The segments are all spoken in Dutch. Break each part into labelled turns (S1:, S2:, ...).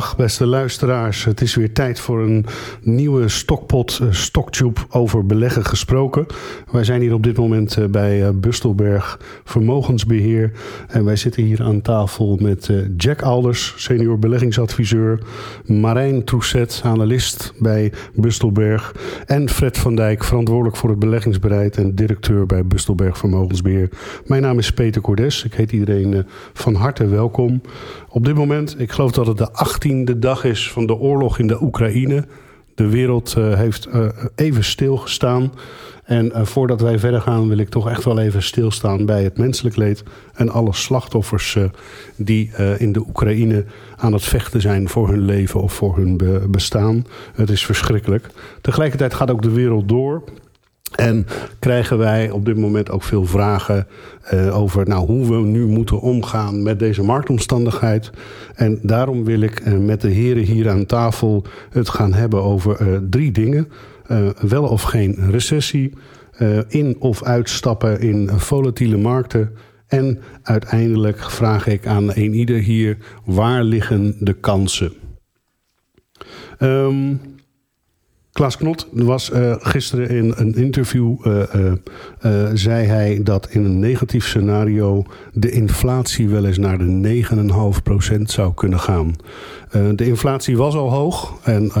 S1: Beste luisteraars. Het is weer tijd voor een nieuwe stokpot, uh, Stocktube over beleggen gesproken. Wij zijn hier op dit moment uh, bij uh, Bustelberg Vermogensbeheer. En wij zitten hier aan tafel met Jack Alders, senior beleggingsadviseur. Marijn Trousset, analist bij Bustelberg. En Fred van Dijk, verantwoordelijk voor het beleggingsbeleid en directeur bij Bustelberg Vermogensbeheer. Mijn naam is Peter Cordes. Ik heet iedereen van harte welkom. Op dit moment, ik geloof dat het de achttiende dag is van de oorlog in de Oekraïne. De wereld uh, heeft uh, even stilgestaan. En uh, voordat wij verder gaan, wil ik toch echt wel even stilstaan bij het menselijk leed. En alle slachtoffers die in de Oekraïne aan het vechten zijn voor hun leven of voor hun be bestaan. Het is verschrikkelijk. Tegelijkertijd gaat ook de wereld door. En krijgen wij op dit moment ook veel vragen uh, over nou, hoe we nu moeten omgaan met deze marktomstandigheid. En daarom wil ik uh, met de heren hier aan tafel het gaan hebben over uh, drie dingen. wel of geen recessie, in of uitstappen in volatiele markten. En uiteindelijk vraag ik aan een ieder hier, waar liggen de kansen? Um, Klaas Knot was uh, gisteren in een interview. Uh, uh, zei hij dat in een negatief scenario. de inflatie wel eens naar de 9,5% zou kunnen gaan. de inflatie was al hoog. En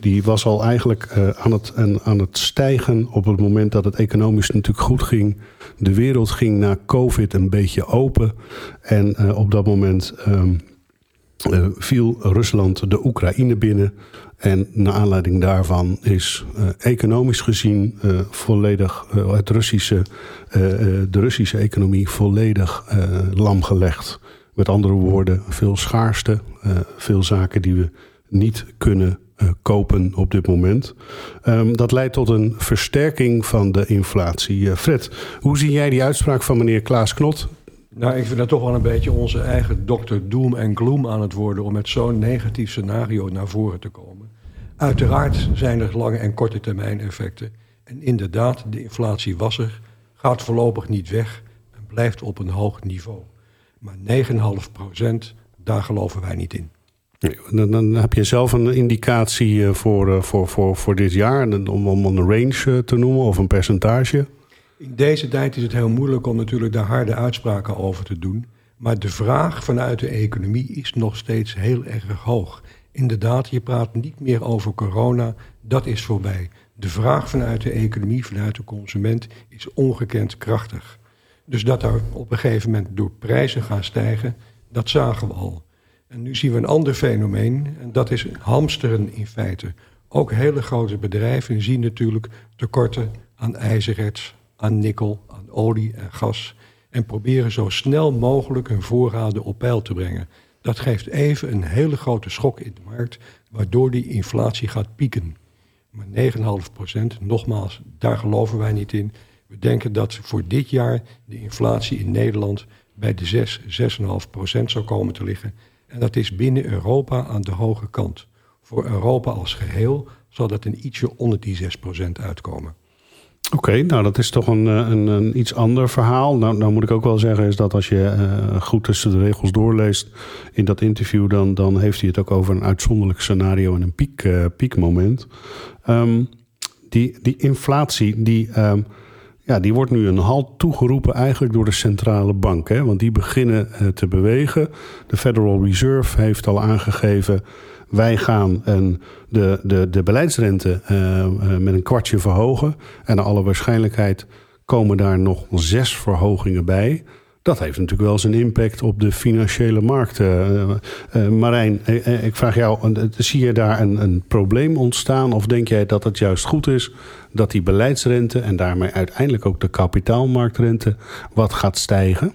S1: die was al eigenlijk aan, het, aan het stijgen. op het moment dat het economisch natuurlijk goed ging. De wereld ging na COVID een beetje open. En op dat moment. Uh, viel Rusland de Oekraïne binnen. En naar aanleiding daarvan is uh, economisch gezien uh, volledig het Russische, de Russische economie volledig lam gelegd. Met andere woorden, veel schaarste, veel zaken die we niet kunnen kopen op dit moment. Um, dat leidt tot een versterking van de inflatie. Fred, hoe zie jij die uitspraak van meneer Klaas Knot?
S2: Nou, ik vind dat toch wel een beetje onze eigen dokter Doom en Gloom aan het worden om met zo'n negatief scenario naar voren te komen. Uiteraard zijn er lange en korte termijn effecten. En inderdaad, de inflatie was er, gaat voorlopig niet weg en blijft op een hoog niveau. Maar 9,5 procent, daar geloven wij niet in.
S1: Dan, dan, heb je zelf een indicatie eh, voor, eh, voor, voor, voor dit jaar, om, om een range eh, te noemen of een percentage?
S2: In deze tijd is het heel moeilijk om natuurlijk daar harde uitspraken over te doen. Maar de vraag vanuit de economie is nog steeds heel erg hoog. Inderdaad, je praat niet meer over corona, dat is voorbij. De vraag vanuit de economie, vanuit de consument, is ongekend krachtig. Dus dat er op een gegeven moment door prijzen gaan stijgen, dat zagen we al. En nu zien we een ander fenomeen, en dat is hamsteren in feite. Ook hele grote bedrijven zien natuurlijk tekorten aan ijzererts, aan nikkel, aan olie en gas. En proberen zo snel mogelijk hun voorraden op peil te brengen. Dat geeft even een hele grote schok in de markt, waardoor die inflatie gaat pieken. Maar 9,5 procent, nogmaals, daar geloven wij niet in. We denken dat voor dit jaar de inflatie in Nederland bij de 6, 6,5 procent zou komen te liggen. En dat is binnen Europa aan de hoge kant. Voor Europa als geheel zal dat een ietsje onder die 6 procent uitkomen.
S1: Oké, nou dat is toch een, eh, een, een, iets ander verhaal. Nou, nou moet ik ook wel zeggen is dat als je uh, goed tussen de regels doorleest in dat interview, dan, dan heeft hij het ook over een uitzonderlijk scenario en een piek, uh, piekmoment. Um, die, die inflatie, die, um, ja, die wordt nu een halt toegeroepen eigenlijk door de centrale bank. Hè? Want die beginnen te bewegen. De Federal Reserve heeft al aangegeven wij gaan een, de, de, de beleidsrente uh, met een kwartje verhogen. En naar alle waarschijnlijkheid komen daar nog zes verhogingen bij. Dat heeft natuurlijk wel zijn impact op de financiële markten. Uh, Marijn, ik vraag jou, zie je daar een, een probleem ontstaan? Of denk jij dat het juist goed is dat die beleidsrente en daarmee uiteindelijk ook de kapitaalmarktrente wat gaat stijgen?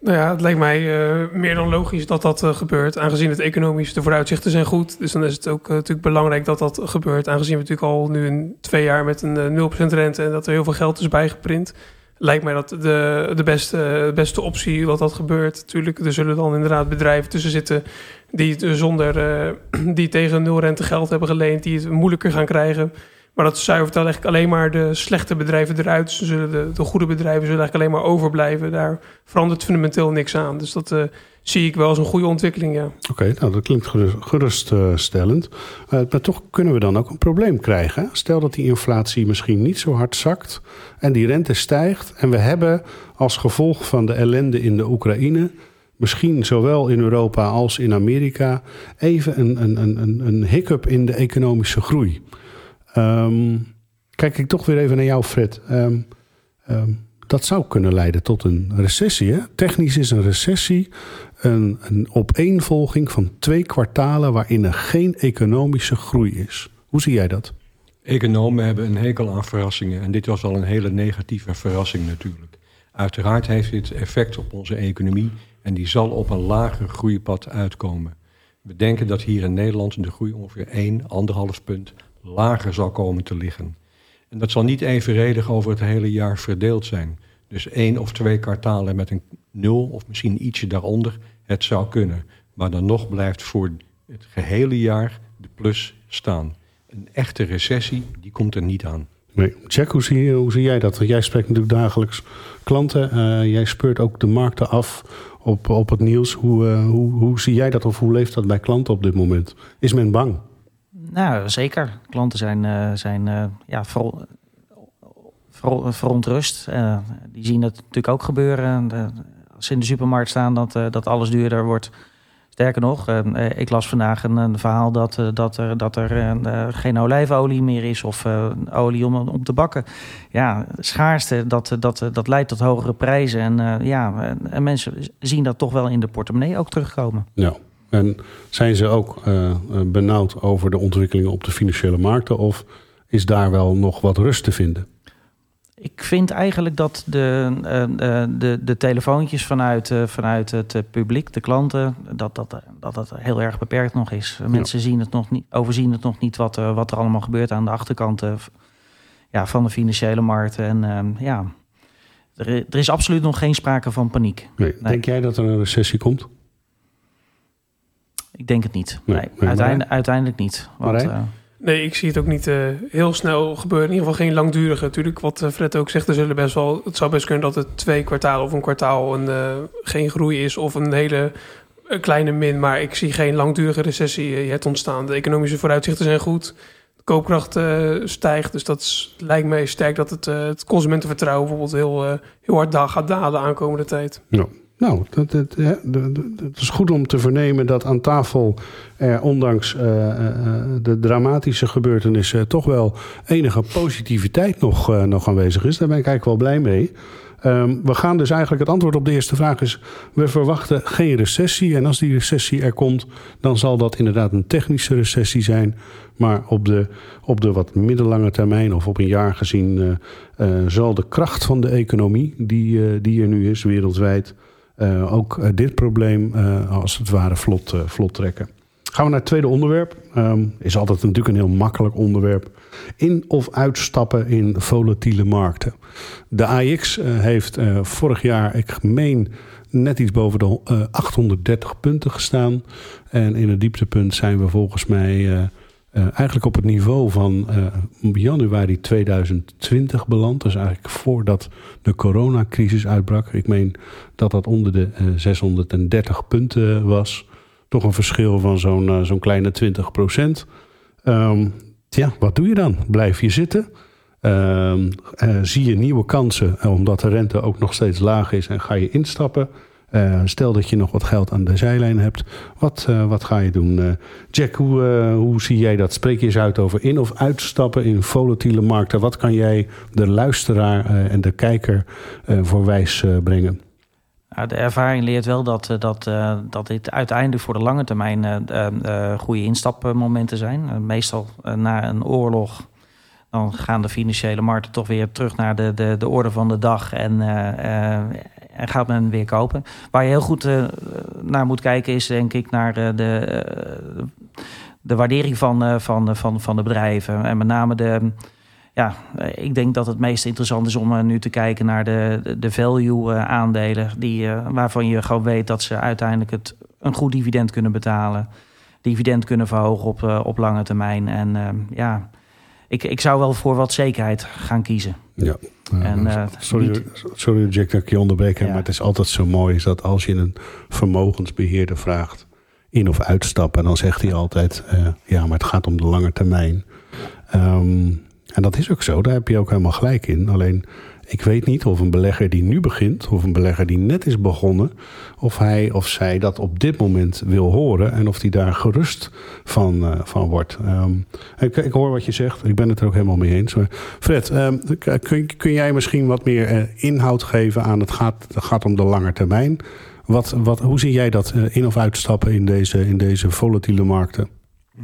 S3: Nou ja, het lijkt mij uh, meer dan logisch dat dat uh, gebeurt, aangezien het economisch de vooruitzichten zijn goed. Dus dan is het ook uh, natuurlijk belangrijk dat dat gebeurt, aangezien we natuurlijk al nu een twee jaar met een 0% rente en dat er heel veel geld is bijgeprint. Lijkt mij dat de, de beste, beste optie wat dat gebeurt. Natuurlijk, er zullen dan inderdaad bedrijven tussen zitten die zonder die tegen nul rente geld hebben geleend, die het moeilijker gaan krijgen. Maar dat zuivert dan eigenlijk alleen maar de slechte bedrijven eruit. Ze zullen de, de goede bedrijven zullen eigenlijk alleen maar overblijven. Daar verandert fundamenteel niks aan. Dus dat zie ik wel als een goede ontwikkeling, ja.
S1: Oké, nou dat klinkt geruststellend. Uh, maar toch kunnen we dan ook een probleem krijgen. Stel dat die inflatie misschien niet zo hard zakt en die rente stijgt. En we hebben als gevolg van de ellende in de Oekraïne, misschien zowel in Europa als in Amerika, even een, een, een, een hiccup in de economische groei. Um, kijk ik toch weer even naar jou, Fred. Um, um, dat zou kunnen leiden tot een recessie. Technisch is een recessie een, een opeenvolging van twee kwartalen waarin er geen economische groei is. Hoe zie jij dat?
S2: Economen hebben een hekel aan verrassingen. En dit was al een hele negatieve verrassing natuurlijk. Uiteraard heeft dit effect op onze economie en die zal op een lager groeipad uitkomen. We denken dat hier in Nederland de groei ongeveer 1, 1,5 punt lager zal komen te liggen. En dat zal niet evenredig over het hele jaar verdeeld zijn. Dus één of twee kwartalen met een nul of misschien ietsje daaronder, het zou kunnen. Maar dan nog blijft voor het gehele jaar de plus staan. Een echte recessie, die komt er niet aan.
S1: Nee. Jack, hoe zie, hoe zie jij dat? Jij spreekt natuurlijk dagelijks klanten. Uh, jij speurt ook de markten af op, op het nieuws. Hoe, uh, hoe, hoe zie jij dat of hoe leeft dat bij klanten op dit moment? Is men bang?
S4: Nou, zeker. Klanten zijn, uh, zijn ja, vooral verontrust. Uh, die zien het natuurlijk ook gebeuren. als ze in de supermarkt staan, dat, dat alles duurder wordt. Sterker nog, ik las vandaag een, een verhaal dat, dat er, dat er geen olijfolie meer is of olie om, om te bakken. Ja, schaarste, dat, dat, dat leidt tot hogere prijzen. En, ja, en mensen zien dat toch wel in de portemonnee ook terugkomen.
S1: Ja. En zijn ze ook benauwd over de ontwikkelingen op de financiële markten? Of is daar wel nog wat rust te vinden?
S4: Ik vind eigenlijk dat de, uh, de, de telefoontjes vanuit, uh, vanuit het publiek, de klanten, dat dat, dat dat heel erg beperkt nog is. Mensen zien het nog niet, overzien het nog niet wat, wat er allemaal gebeurt aan de achterkant ja, van de financiële markten. En ja, er, er, is absoluut nog geen sprake van paniek.
S1: Nee. Denk jij dat er een recessie komt?
S4: Ik denk het niet. Nee, uiteindelijk, uiteindelijk niet.
S3: Want, Nee, ik zie het ook niet uh, heel snel gebeuren. In ieder geval geen langdurige. Natuurlijk, wat uh, Fred ook zegt, er zullen best wel, het zou best kunnen dat het twee kwartalen of een kwartaal een, uh, geen groei is of een hele kleine min. Maar ik zie geen langdurige recessie het ontstaan. De economische vooruitzichten zijn goed. De koopkracht stijgt. Dus dat is, lijkt mij sterk dat het, het consumentenvertrouwen bijvoorbeeld heel, heel hard gaat dalen aankomende tijd.
S1: Ja. Nou, dat, dat, het is goed om te vernemen dat aan tafel er ondanks uh, de dramatische gebeurtenissen toch wel enige positiviteit nog, nog aanwezig is. Daar ben ik eigenlijk wel blij mee. Um, we gaan dus eigenlijk, het antwoord op de eerste vraag is: we verwachten geen recessie. En als die recessie er komt, dan zal dat inderdaad een technische recessie zijn. Maar op de, op de wat middellange termijn of op een jaar gezien, zal de kracht van de economie, die, die er nu is wereldwijd, ook uh, dit probleem uh, als het ware vlot, vlot trekken. Gaan we naar het tweede onderwerp. Um, is altijd natuurlijk een heel makkelijk onderwerp. In of uitstappen in volatiele markten. De AX heeft vorig jaar, ik meen, net iets boven de 830 punten gestaan. En in het dieptepunt zijn we volgens mij uh, eigenlijk op het niveau van uh, januari 2020 beland. Dus eigenlijk voordat de coronacrisis uitbrak. Ik meen dat dat onder de uh, eh, 630 punten was. Toch een verschil van zo'n zo'n kleine 20 procent. Um, ja, wat doe je dan? Blijf je zitten? Um, zie je nieuwe kansen omdat de rente ook nog steeds laag is en ga je instappen? Uh, stel dat je nog wat geld aan de zijlijn hebt. Wat, uh, wat ga je doen? Uh, Jack, hoe, hoe zie jij dat? Spreek je eens uit over in- of uitstappen in volatiele markten. Wat kan jij de luisteraar en de kijker voor wijs brengen?
S4: de ervaring leert wel dat, dat, dat dit uiteindelijk voor de lange termijn goede instapmomenten zijn. meestal na een oorlog dan gaan de financiële markten toch weer terug naar de, de, de orde van de dag. En, en gaat men weer kopen. Waar je heel goed uh, naar moet kijken is denk ik naar uh, de, uh, de waardering van, van, van, van de bedrijven. En met name de... Ja, ik denk dat het meest interessant is om nu te kijken naar de, de value aandelen. Die, waarvan je gewoon weet dat ze uiteindelijk het, een goed dividend kunnen betalen. Dividend kunnen verhogen op, op lange termijn. En ja, ik, ik zou wel voor wat zekerheid gaan kiezen.
S1: Ja.
S4: En, uh,
S1: sorry,
S4: niet-
S1: sorry Jack dat ik je onderbreek,
S4: Ja.
S1: maar het is altijd zo mooi is dat als je een vermogensbeheerder vraagt in of uitstappen, dan zegt hij altijd, eh, ja, maar het gaat om de lange termijn. Ehm, en dat is ook zo, daar heb je ook helemaal gelijk in. Alleen, ik weet niet of een belegger die nu begint, of een belegger die net is begonnen, of hij of zij dat op dit moment wil horen en of die daar gerust van, eh, van wordt. Ehm, ik, ik hoor wat je zegt, ik ben het er ook helemaal mee eens. Maar Fred, ehm, kun, kun jij misschien wat meer eh, inhoud geven aan het gaat, het gaat om de lange termijn? Wat, wat, hoe zie jij dat eh, in- of uitstappen in deze, in deze volatiele markten?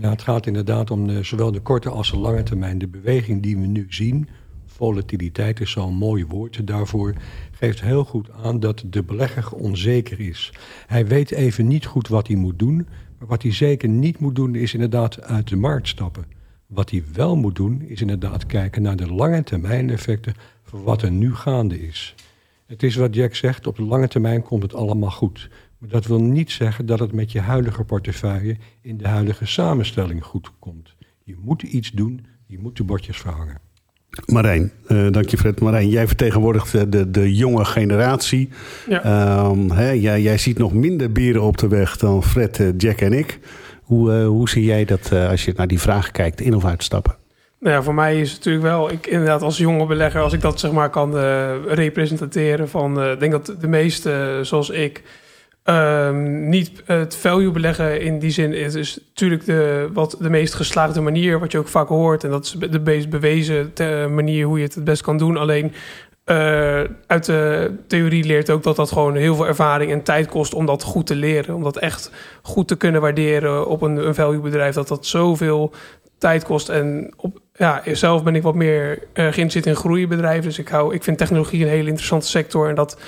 S2: Ja, het gaat inderdaad om de, zowel de korte als de lange termijn. De beweging die we nu zien, volatiliteit is zo'n mooi woord daarvoor, geeft heel goed aan dat de belegger onzeker is. Hij weet even niet goed wat hij moet doen, maar wat hij zeker niet moet doen is inderdaad uit de markt stappen. Wat hij wel moet doen is inderdaad kijken naar de lange termijn effecten van wat er nu gaande is. Het is wat Jack zegt, op de lange termijn komt het allemaal goed. Maar dat wil niet zeggen dat het met je huidige portefeuille in de huidige samenstelling goed komt. Je moet iets doen, je moet de bordjes verhangen.
S1: Marijn, eh dank je Fred. Marijn, jij vertegenwoordigt de, de, jonge generatie.
S3: Ja.
S1: Ehm, hè, jij, jij ziet nog minder bieren op de weg dan Fred, eh, Jack en ik. Hoe, eh, hoe zie jij dat als je naar die vraag kijkt, in of uitstappen?
S3: Nou ja, voor mij is het natuurlijk wel, ik inderdaad als jonge belegger, als ik dat zeg maar kan representeren van, ik denk dat de meeste, eh, zoals ik, ehm, niet het value beleggen in die zin is dus natuurlijk de, wat de meest geslaagde manier, wat je ook vaak hoort. En dat is de meest bewezen manier hoe je het het best kan doen. Alleen eh, uit de theorie leert ook dat dat gewoon heel veel ervaring en tijd kost om dat goed te leren. Om dat echt goed te kunnen waarderen op een, een value bedrijf. Dat dat zoveel tijd kost. En op, ja, zelf ben ik wat meer eh geïnteresseerd in groeibedrijven. Dus ik, hou, ik vind technologie een hele interessante sector. En dat,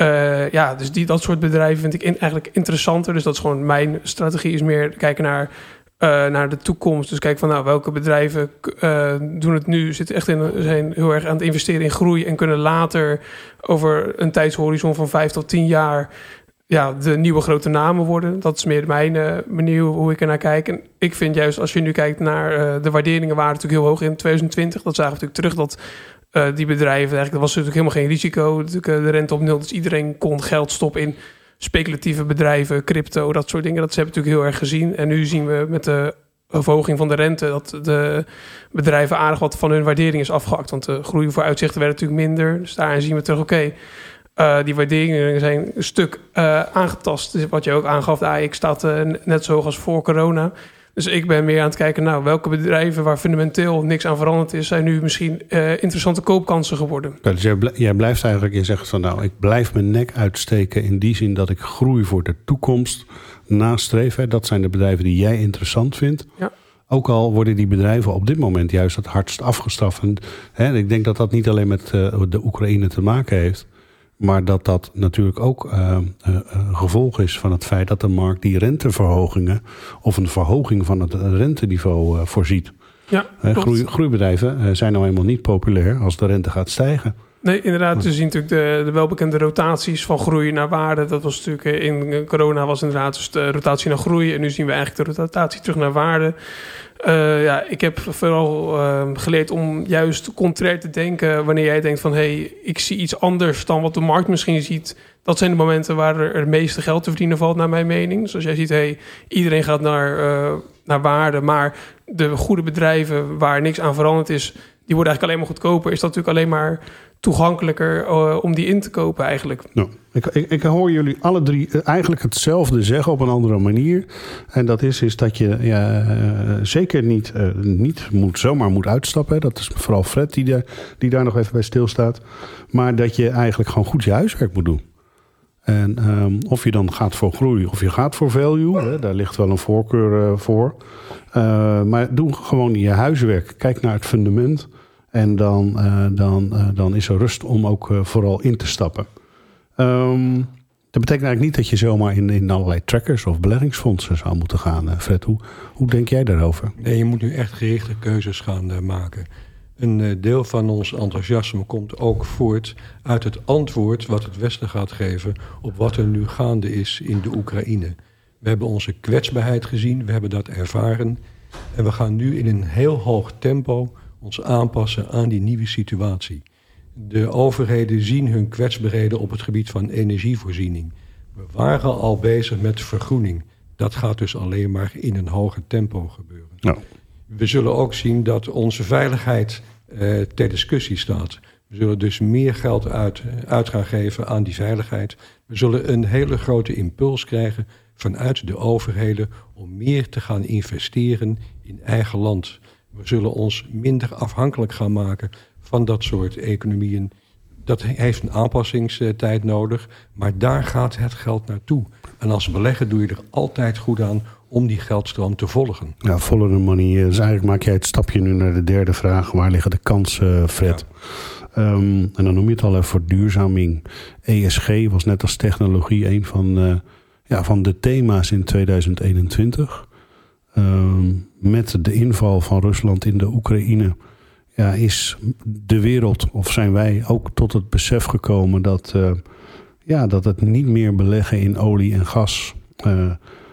S3: eh, ja, dus die, dat soort bedrijven vind ik eigenlijk interessanter. Dus dat is gewoon mijn strategie, is meer kijken naar, eh, naar de toekomst. Dus kijken van nou, welke bedrijven eh, doen het nu, zitten echt in, zijn heel erg aan het investeren in groei en kunnen later over een tijdshorizon van vijf tot tien jaar ja, de nieuwe grote namen worden. Dat is meer mijn eh, manier hoe ik er naar kijk. En ik vind juist als je nu kijkt naar de waarderingen waren natuurlijk heel hoog in 2020. Dat zagen we natuurlijk terug dat eh, die bedrijven eigenlijk er was natuurlijk helemaal geen risico. Eh, de rente op nul, dus iedereen kon geld stoppen in speculatieve bedrijven, crypto, dat soort dingen. Dat hebben natuurlijk heel erg gezien. En nu zien we met de verhoging van de rente dat de bedrijven aardig wat van hun waardering is afgehakt. Want de groei voor uitzichten werd natuurlijk minder. Dus daarin zien we terug, oké, eh, die waarderingen zijn een stuk eh, aangetast. Dus wat je ook aangaf, de AX staat net zo hoog als voor corona. Dus ik ben meer aan het kijken, nou, welke bedrijven waar fundamenteel niks aan veranderd is, zijn nu misschien eh, interessante koopkansen geworden.
S1: Ja, Dus jij, bl- jij blijft eigenlijk, je zegt van nou, ik blijf mijn nek uitsteken in die zin dat ik groei voor de toekomst nastreef. Hè. Dat zijn de bedrijven die jij interessant vindt.
S3: Ja.
S1: Ook al worden die bedrijven op dit moment juist het hardst afgestraft. En, hè, ik denk dat dat niet alleen met eh, de Oekraïne te maken heeft. Maar dat dat natuurlijk ook eh, eh, een gevolg is van het feit dat de markt die renteverhogingen of een verhoging van het renteniveau eh, voorziet.
S3: Ja,
S1: groei, groeibedrijven zijn nou eenmaal niet populair als de rente gaat stijgen.
S3: Nee, inderdaad. We zien natuurlijk de, de welbekende rotaties van groei naar waarde. Dat was natuurlijk in corona was inderdaad dus de rotatie naar groei. En nu zien we eigenlijk de rotatie terug naar waarde. Eh, ja, ik heb vooral eh, geleerd om juist contrair te denken wanneer jij denkt van hé, hey, ik zie iets anders dan wat de markt misschien ziet. Dat zijn de momenten waar er het meeste geld te verdienen valt, naar mijn mening. Zoals jij ziet, hey, iedereen gaat naar, eh, naar waarde, maar de goede bedrijven waar niks aan veranderd is, die worden eigenlijk alleen maar goedkoper. Is dat natuurlijk alleen maar toegankelijker eh, om die in te kopen eigenlijk.
S1: Ik, ik, ik hoor jullie alle drie eh, eigenlijk hetzelfde zeggen op een andere manier. En dat is, is dat je ja, eh, zeker niet, niet zomaar moet uitstappen. Dat is vooral Fred die, daar die daar nog even bij stilstaat. Maar dat je eigenlijk gewoon goed je huiswerk moet doen. En ehm, of je dan gaat voor groei of je gaat voor value, hè, daar ligt wel een voorkeur voor. Maar doe gewoon je huiswerk. Kijk naar het fundament. En dan, eh, dan, eh, dan is er rust om ook eh, vooral in te stappen. Ehm, dat betekent eigenlijk niet dat je zomaar in, in allerlei trackers of beleggingsfondsen zou moeten gaan. Fred, hoe, hoe denk jij daarover?
S2: Nee, je moet nu echt gerichte keuzes gaan maken. Een deel van ons enthousiasme komt ook voort uit het antwoord wat het Westen gaat geven op wat er nu gaande is in de Oekraïne. We hebben onze kwetsbaarheid gezien, we hebben dat ervaren. En we gaan nu in een heel hoog tempo ons aanpassen aan die nieuwe situatie. De overheden zien hun kwetsbaarheden op het gebied van energievoorziening. We waren al bezig met vergroening. Dat gaat dus alleen maar in een hoger tempo gebeuren.
S1: Ja.
S2: We zullen ook zien dat onze veiligheid eh, ter discussie staat. We zullen dus meer geld uit, uit gaan geven aan die veiligheid. We zullen een hele grote impuls krijgen vanuit de overheden om meer te gaan investeren in eigen land. We zullen ons minder afhankelijk gaan maken van dat soort economieën. Dat heeft een aanpassingstijd nodig, maar daar gaat het geld naartoe. En als belegger doe je er altijd goed aan om die geldstroom te volgen.
S1: Ja, follow the money. Dus eigenlijk maak jij het stapje nu naar de derde vraag. Waar liggen de kansen, Fred? Ehm, en dan noem je het al even verduurzaming. ESG was net als technologie een van, uh, ja, van de thema's in 2021. Ehm, met de inval van Rusland in de Oekraïne ja, is de wereld, of zijn wij ook tot het besef gekomen dat, uh, ja, dat het niet meer beleggen in olie en gas uh,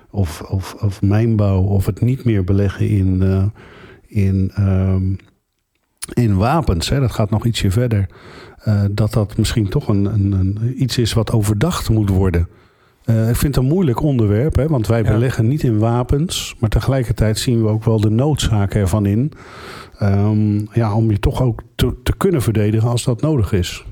S1: of, of, of mijnbouw, of het niet meer beleggen in, uh, in, um, in wapens, hè, dat gaat nog ietsje verder, dat dat misschien toch een, een, een, iets is wat overdacht moet worden. Uh, ik vind het een moeilijk onderwerp, hè, want wij ja. beleggen niet in wapens. Maar tegelijkertijd zien we ook wel de noodzaak ervan in. Um, ja, om je toch ook te, te, kunnen verdedigen als dat nodig is.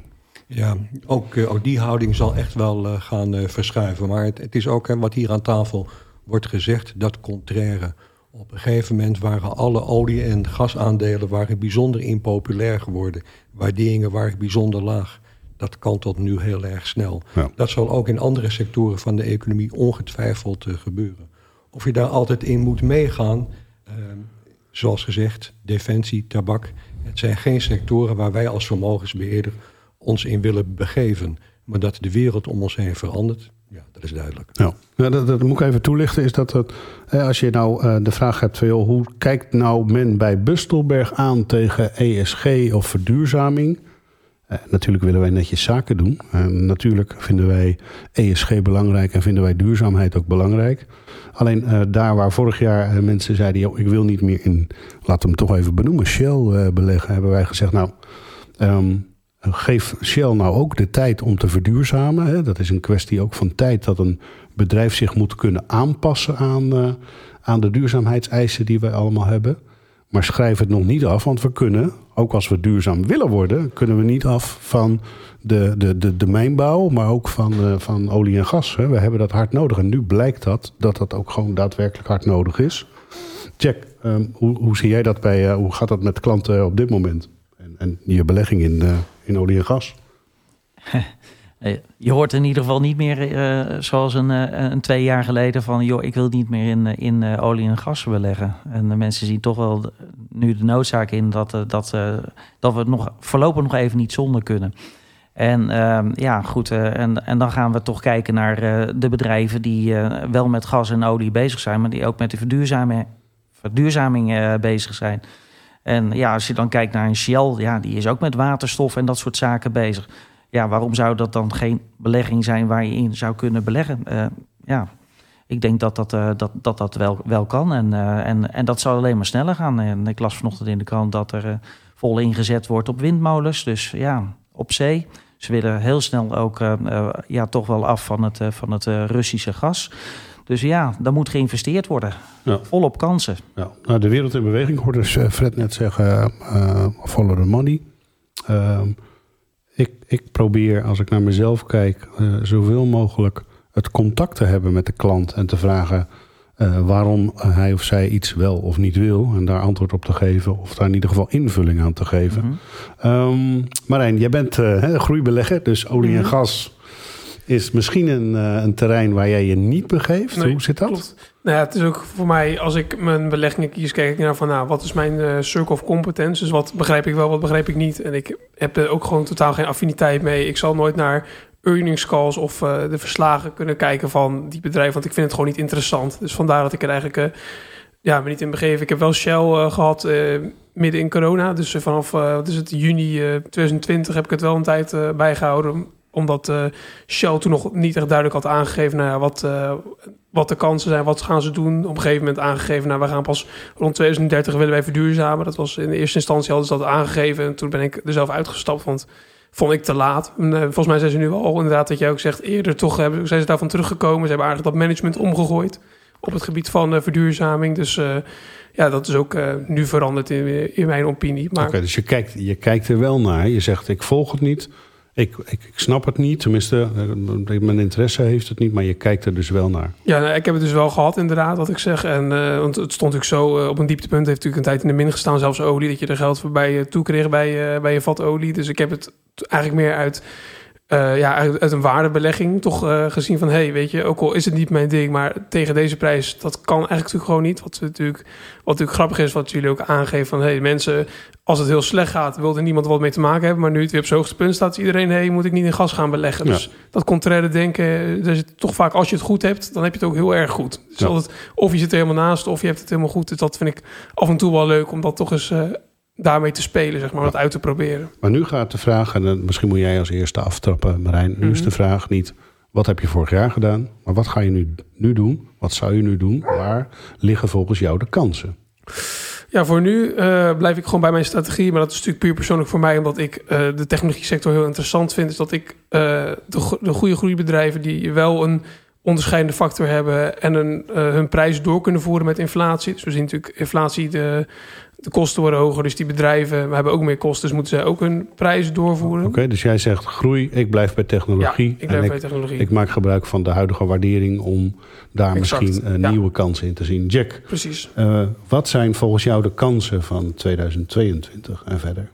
S2: Ja, ook, uh, ook die houding zal echt wel uh, gaan verschuiven. Maar het, het is ook hè, wat hier aan tafel wordt gezegd, dat contraire. Op een gegeven moment waren alle olie- en gasaandelen waren bijzonder impopulair geworden. Waarderingen waren bijzonder laag dat kan tot nu heel erg snel. Ja. Dat zal ook in andere sectoren van de economie ongetwijfeld uh, gebeuren. Of je daar altijd in moet meegaan, uh, zoals gezegd, defensie, tabak. Het zijn geen sectoren waar wij als vermogensbeheerder ons in willen begeven. Maar dat de wereld om ons heen verandert, ja, dat is duidelijk.
S1: Ja, ja dat, dat, moet ik even toelichten. Is dat het, als je nou uh, de vraag hebt van joh, hoe kijkt nou men bij Bustelberg aan tegen ESG of verduurzaming? Uh, natuurlijk willen wij netjes zaken doen. Natuurlijk vinden wij ESG belangrijk en vinden wij duurzaamheid ook belangrijk. Alleen uh, daar waar vorig jaar mensen zeiden: joh, ik wil niet meer in, laat hem toch even benoemen, Shell beleggen, hebben wij gezegd: Nou, um, geef Shell nou ook de tijd om te verduurzamen. Dat is een kwestie ook van tijd dat een bedrijf zich moet kunnen aanpassen aan, aan de duurzaamheidseisen die wij allemaal hebben. Maar schrijf het nog niet af, want we kunnen, ook als we duurzaam willen worden, kunnen we niet af van de, de, de, de mijnbouw, maar ook van, uh, van olie en gas. Hè. We hebben dat hard nodig. En nu blijkt dat, dat dat ook gewoon daadwerkelijk hard nodig is. Jack, um, hoe, hoe zie jij dat bij, uh, hoe gaat dat met klanten op dit moment? En, en je belegging in, uh, in olie en gas?
S4: Je hoort in ieder geval niet meer uh, zoals een, uh, een, twee jaar geleden van... joh, ik wil niet meer in, in olie en gas beleggen. En de mensen zien toch wel nu de noodzaak in dat, dat, dat we het nog, voorlopig nog even niet zonder kunnen. En ehm, ja, goed, en, en dan gaan we toch kijken naar de bedrijven die wel met gas en olie bezig zijn... maar die ook met de verduurzaming, verduurzaming bezig zijn... En ja, als je dan kijkt naar een Shell, ja, die is ook met waterstof en dat soort zaken bezig ja, waarom zou dat dan geen belegging zijn waar je in zou kunnen beleggen? Uh, ja, ik denk dat dat, uh, dat, dat, dat wel, wel kan. En, uh, en, en dat zal alleen maar sneller gaan. En ik las vanochtend in de krant dat er vol ingezet wordt op windmolens. Dus ja, op zee. Ze willen heel snel ook ja, toch wel af van het, van het Russische gas. Dus ja, daar moet geïnvesteerd worden. Ja. Volop kansen.
S1: Ja. Nou, de wereld in beweging hoorde dus Fred net zeggen: follow the money. Ehm, ik, ik probeer, als ik naar mezelf kijk, uh, zoveel mogelijk het contact te hebben met de klant en te vragen uh, waarom hij of zij iets wel of niet wil. En daar antwoord op te geven, of daar in ieder geval invulling aan te geven. Mm -hmm. um, Marijn, jij bent uh, groeibelegger, dus olie mm -hmm. en gas is misschien een, een, terrein waar jij je niet begeeft. Nee, Hoe zit dat?
S3: Klopt. Nou het is ook voor mij, als ik mijn beleggingen kies, kijk ik naar van, nou, wat is mijn uh, circle of competence? Dus wat begrijp ik wel, wat begrijp ik niet? En ik heb er ook gewoon totaal geen affiniteit mee. Ik zal nooit naar earnings calls of uh, de verslagen kunnen kijken van die bedrijven, want ik vind het gewoon niet interessant. Dus vandaar dat ik er eigenlijk uh, ja, me niet in begeven. Ik heb wel Shell gehad midden in corona, dus vanaf is het, juni 2020 heb ik het wel een tijd bijgehouden omdat uh, Shell toen nog niet echt duidelijk had aangegeven... Nou ja, wat, uh, wat de kansen zijn, wat gaan ze doen. Op een gegeven moment aangegeven... nou, we gaan pas rond 2030 willen wij verduurzamen. Dat was in de eerste instantie hadden ze dat aangegeven. En toen ben ik er zelf uitgestapt, want vond ik te laat. En, uh, volgens mij zijn ze nu wel inderdaad, dat jij ook zegt... eerder toch hebben, zijn ze daarvan teruggekomen. Ze hebben eigenlijk dat management omgegooid... op het gebied van verduurzaming. Dus ja, dat is ook nu veranderd in, in mijn opinie.
S1: Maar... Oké, dus je kijkt, je kijkt er wel naar. Je zegt, ik volg het niet. Ik, ik, ik, snap het niet, tenminste, eh, mijn interesse heeft het niet, maar je kijkt er dus wel naar.
S3: Ja, nou, ik heb het dus wel gehad, inderdaad, wat ik zeg. En, uh, want het stond natuurlijk zo uh, op een dieptepunt, heeft natuurlijk een tijd in de min gestaan, zelfs olie, dat je er geld voorbij uh, toe kreeg bij, bij je vat olie. Dus ik heb het eigenlijk meer uit uh, ja, uit, uit, een waardebelegging toch uh, gezien van... hey, weet je, ook al is het niet mijn ding... maar tegen deze prijs, dat kan eigenlijk natuurlijk gewoon niet. Wat natuurlijk, wat natuurlijk grappig is, wat jullie ook aangeven van... hey, mensen, als het heel slecht gaat... wil er niemand wat mee te maken hebben... maar nu het weer op zijn hoogste punt staat... iedereen, hey, moet ik niet in gas gaan beleggen. Ja. Dus dat contraire denken, zit toch vaak... als je het goed hebt, dan heb je het ook heel erg goed. Dus ja. altijd, of je zit er helemaal naast, of je hebt het helemaal goed. Dus dat vind ik af en toe wel leuk... om dat toch eens... Uh, daarmee te spelen, zeg maar, wat uit te proberen.
S1: Maar nu gaat de vraag, en misschien moet jij als eerste aftrappen, Marijn. Nu mm -hmm. is de vraag niet, wat heb je vorig jaar gedaan? Maar wat ga je nu, nu doen? Wat zou je nu doen? Waar liggen volgens jou de kansen?
S3: Ja, voor nu uh, blijf ik gewoon bij mijn strategie. Maar dat is natuurlijk puur persoonlijk voor mij, omdat ik uh, de technologie sector heel interessant vind. Is dat ik uh, de, de goede groeibedrijven die wel een onderscheidende factor hebben en een, hun prijs door kunnen voeren met inflatie. Dus we zien natuurlijk inflatie de de kosten worden hoger, dus die bedrijven hebben ook meer kosten, dus moeten zij ook hun prijs doorvoeren.
S1: Oké, dus jij zegt groei, ik blijf bij technologie.
S3: Ja, ik blijf bij technologie.
S1: Ik maak gebruik van de huidige waardering om daar exact, misschien ja. nieuwe kansen in te zien. Jack,
S3: Precies.
S1: Uh, wat zijn volgens jou de kansen van 2022 en verder?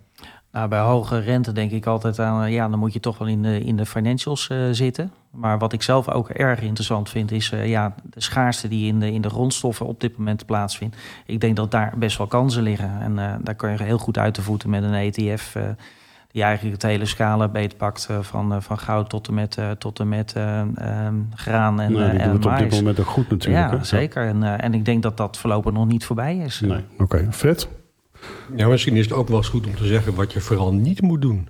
S4: Nou, bij hoge rente denk ik altijd aan, ja, dan moet je toch wel in de, in de financials uh, zitten. Maar wat ik zelf ook erg interessant vind, is uh, ja, de schaarste die in de, in de grondstoffen op dit moment plaatsvindt. Ik denk dat daar best wel kansen liggen. En uh, daar kun je heel goed uit te voeten met een ETF. die eigenlijk het hele scala beetpakt van, van goud tot en met, tot en met um, graan en
S1: nou, die
S4: en
S1: het op dit moment ook goed natuurlijk.
S4: Ja,
S1: hè?
S4: zeker. En, en ik denk dat dat voorlopig nog niet voorbij is.
S1: Nee. Oké, okay. Fred?
S2: Ja, misschien is het ook wel eens goed om te zeggen wat je vooral niet moet doen.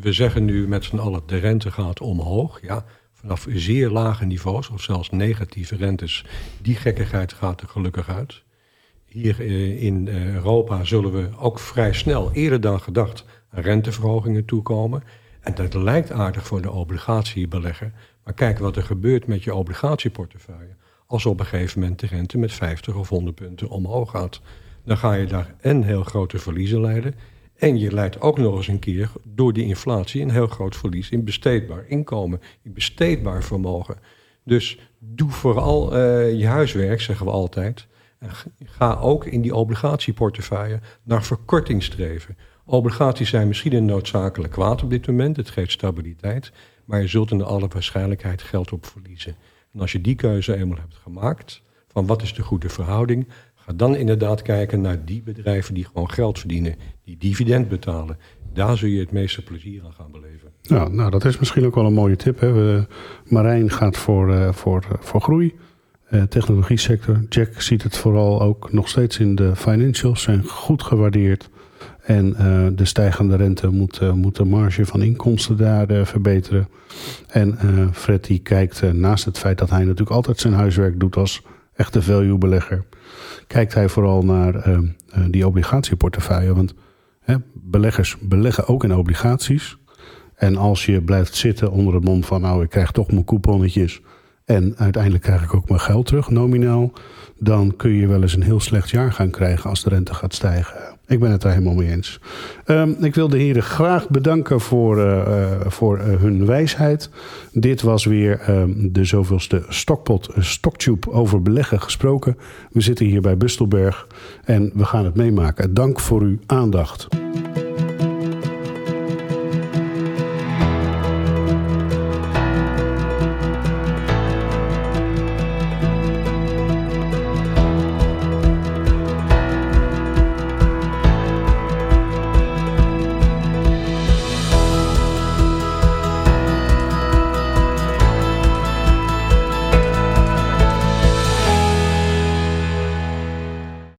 S2: We zeggen nu met z'n allen, de rente gaat omhoog. Ja, vanaf zeer lage niveaus, of zelfs negatieve rentes. Die gekkigheid gaat er gelukkig uit. Hier in Europa zullen we ook vrij snel, eerder dan gedacht, renteverhogingen toekomen. En dat lijkt aardig voor de obligatiebelegger. Maar kijk wat er gebeurt met je obligatieportefeuille. Als op een gegeven moment de rente met 50 of 100 punten omhoog gaat dan ga je daar en heel grote verliezen leiden. En je leidt ook nog eens een keer door die inflatie een heel groot verlies in besteedbaar inkomen, in besteedbaar vermogen. Dus doe vooral uh, je huiswerk, zeggen we altijd. En ga ook in die obligatieportefeuille naar verkorting streven. Obligaties zijn misschien een noodzakelijk kwaad op dit moment, het geeft stabiliteit, maar je zult in alle waarschijnlijkheid geld op verliezen. En als je die keuze eenmaal hebt gemaakt, van wat is de goede verhouding, Ga dan inderdaad kijken naar die bedrijven die gewoon geld verdienen, die dividend betalen. Daar zul je het meeste plezier aan gaan beleven.
S1: Ja, nou, dat is misschien ook wel een mooie tip. Hè. We, Marijn gaat voor, uh, voor, voor groei. Uh, technologie sector. Jack ziet het vooral ook nog steeds in de financials. Zijn goed gewaardeerd. En de stijgende rente moet, moet de marge van inkomsten daar verbeteren. En Fred die kijkt naast het feit dat hij natuurlijk altijd zijn huiswerk doet als echte value belegger kijkt hij vooral naar uh, uh, die obligatieportefeuille. Want hè, beleggers beleggen ook in obligaties. En als je blijft zitten onder het mom van... nou, ik krijg toch mijn couponnetjes... en uiteindelijk krijg ik ook mijn geld terug, nominaal... dan kun je wel eens een heel slecht jaar gaan krijgen als de rente gaat stijgen. Ik ben het er helemaal mee eens. Um, ik wil de heren graag bedanken voor, uh, uh, voor uh, hun wijsheid. Dit was weer um, de zoveelste Stokpot Stocktube over beleggen gesproken. We zitten hier bij Bustelberg en we gaan het meemaken. Dank voor uw aandacht.